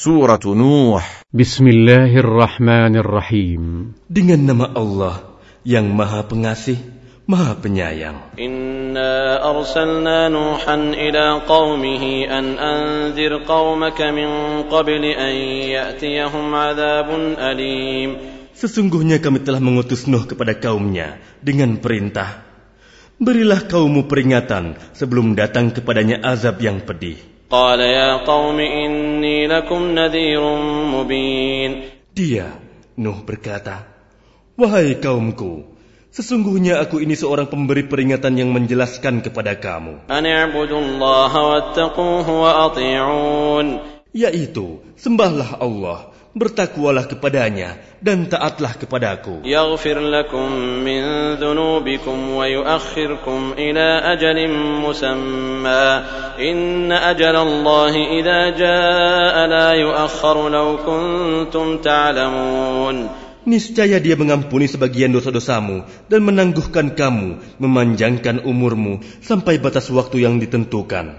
Surah Nuh. Bismillahirrahmanirrahim. Dengan nama Allah yang maha pengasih, maha penyayang. Inna arsalna Nuhan ila قومه an أنذر قومك min قبل أن ya'tiyahum عذاب أليم Sesungguhnya kami telah mengutus Nuh kepada kaumnya dengan perintah Berilah kaummu peringatan sebelum datang kepadanya azab yang pedih. قال يا قوم إني لكم نذير مبين Dia, Nuh berkata, Wahai kaumku, sesungguhnya aku ini seorang pemberi peringatan yang menjelaskan kepada kamu, أن اعبدوا الله واتقوه وأطيعون yaitu sembahlah Allah, bertakwalah kepadanya dan taatlah kepadaku. Yaghfir lakum min dhunubikum wa yuakhirkum ila ajalin musamma. Inna ajalallahi idza jaa la yuakhkharu law kuntum ta'lamun. Niscaya dia mengampuni sebagian dosa-dosamu dan menangguhkan kamu, memanjangkan umurmu sampai batas waktu yang ditentukan.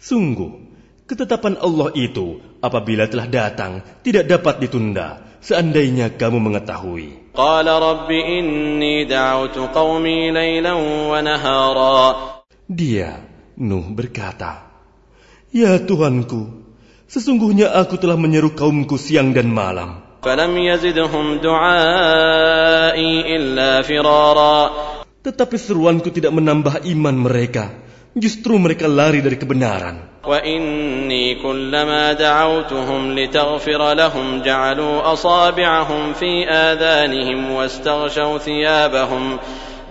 Sungguh, Ketetapan Allah itu apabila telah datang tidak dapat ditunda seandainya kamu mengetahui. Dia, Nuh berkata, Ya Tuhanku, sesungguhnya aku telah menyeru kaumku siang dan malam. Tetapi seruanku tidak menambah iman mereka Justru mereka lari dari kebenaran. وإني كلما دعوتهم لتغفر لهم جعلوا أصابعهم في آذانهم واستغشوا ثيابهم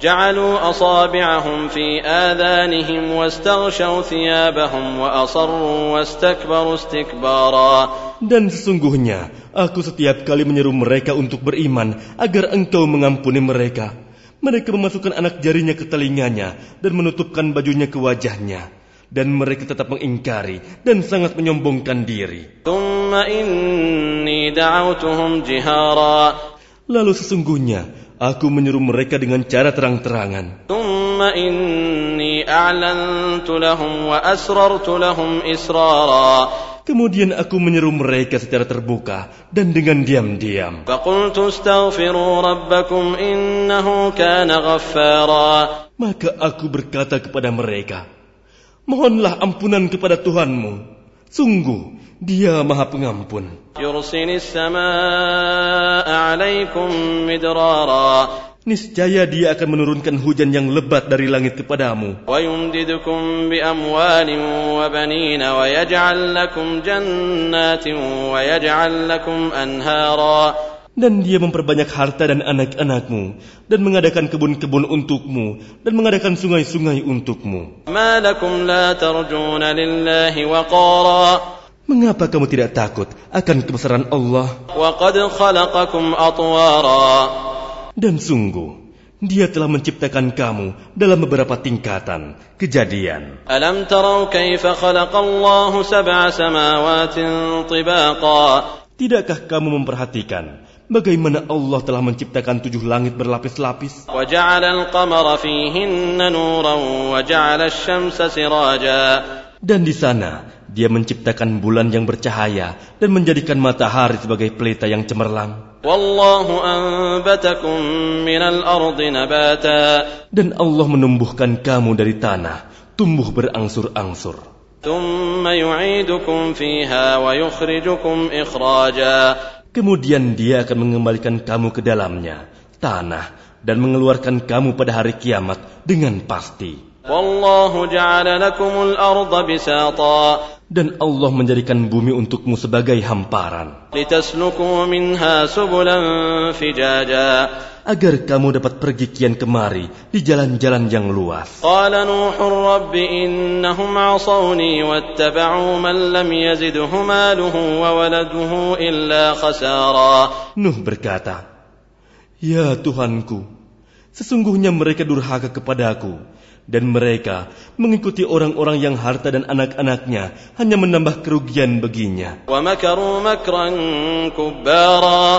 جعلوا أصابعهم في آذانهم واستغشوا ثيابهم وأصروا واستكبروا استكبارا Dan sesungguhnya aku setiap kali menyeru mereka untuk beriman agar engkau mengampuni mereka. Mereka memasukkan anak jarinya ke telinganya dan menutupkan bajunya ke wajahnya. Dan mereka tetap mengingkari dan sangat menyombongkan diri. Lalu sesungguhnya aku menyuruh mereka dengan cara terang-terangan. Kemudian aku menyeru mereka secara terbuka dan dengan diam-diam. Maka aku berkata kepada mereka, Mohonlah ampunan kepada Tuhanmu. Sungguh, dia maha pengampun niscaya dia akan menurunkan hujan yang lebat dari langit kepadamu. dan dia memperbanyak harta dan anak-anakmu dan mengadakan kebun-kebun untukmu dan mengadakan sungai-sungai untukmu. Mengapa kamu tidak takut akan kebesaran Allah? وقد خلقكم أطوارا Dan sungguh, dia telah menciptakan kamu dalam beberapa tingkatan, kejadian. ألم تروا كيف خلق الله سبع سماوات طباقا Tidakkah kamu memperhatikan bagaimana Allah telah menciptakan tujuh langit berlapis-lapis? وجعل القمر فيهن نورا وجعل الشمس سراجا dan di sana dia menciptakan bulan yang bercahaya dan menjadikan matahari sebagai pelita yang cemerlang. Dan Allah menumbuhkan kamu dari tanah, tumbuh berangsur-angsur. Kemudian dia akan mengembalikan kamu ke dalamnya, tanah, dan mengeluarkan kamu pada hari kiamat dengan pasti. Wallahu ja'ala lakumul arda bisata. Dan Allah menjadikan bumi untukmu sebagai hamparan. Agar kamu dapat pergi kian kemari di jalan-jalan yang luas. Nuh berkata, Ya Tuhanku, sesungguhnya mereka durhaka kepadaku, dan mereka mengikuti orang-orang yang harta dan anak-anaknya hanya menambah kerugian baginya. ومكروا مكرا كبارا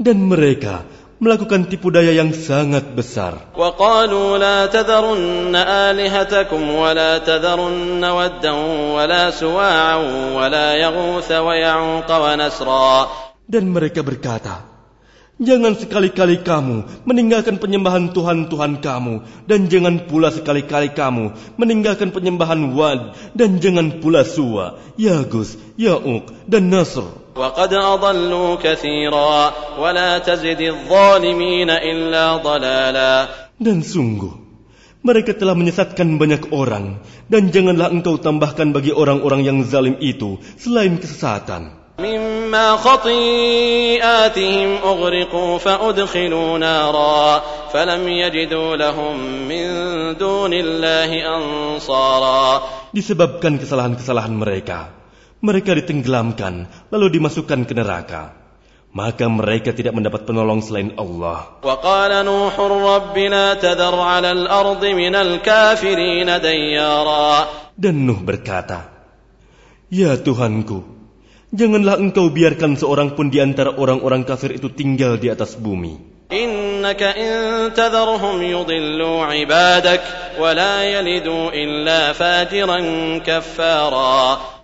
Dan mereka melakukan tipu daya yang sangat besar. وقالوا لا تذرن آلهتكم ولا تذرن ودا ولا سواعا ولا يغوث ويعوق ونسرا Dan mereka berkata, Jangan sekali-kali kamu meninggalkan penyembahan Tuhan-Tuhan kamu, dan jangan pula sekali-kali kamu meninggalkan penyembahan Wad, dan jangan pula Suwa, Yagus, Ya'uk, dan Nasr. وقد أضلوا كثيرا ولا تزد الظالمين إلا ضلالا Dan sungguh, mereka telah menyesatkan banyak orang, dan janganlah engkau tambahkan bagi orang-orang yang zalim itu selain kesesatan. مما خطيئاتهم أغرقوا فأدخلوا نارا فلم يجدوا لهم من دون الله أنصارا Disebabkan kesalahan-kesalahan mereka, mereka ditenggelamkan lalu dimasukkan ke neraka. Maka mereka tidak mendapat penolong selain Allah. وقال نوح رب لا تذر على الأرض من الكافرين ديارا Dan Nuh berkata, Ya Tuhanku, Janganlah engkau biarkan seorang pun di antara orang-orang kafir itu tinggal di atas bumi.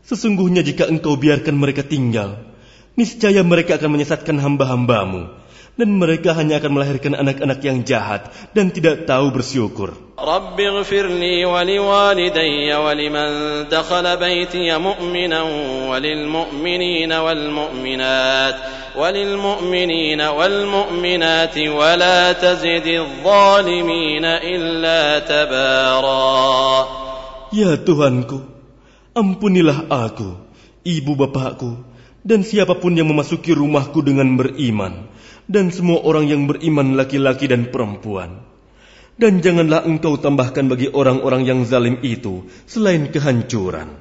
Sesungguhnya jika engkau biarkan mereka tinggal, niscaya mereka akan menyesatkan hamba-hambamu dan mereka hanya akan melahirkan anak-anak yang jahat dan tidak tahu bersyukur. Ya Tuhanku, ampunilah aku, ibu bapakku, dan siapa pun yang memasuki rumahku dengan beriman, dan semua orang yang beriman laki-laki dan perempuan. Dan janganlah engkau tambahkan bagi orang-orang yang zalim itu selain kehancuran.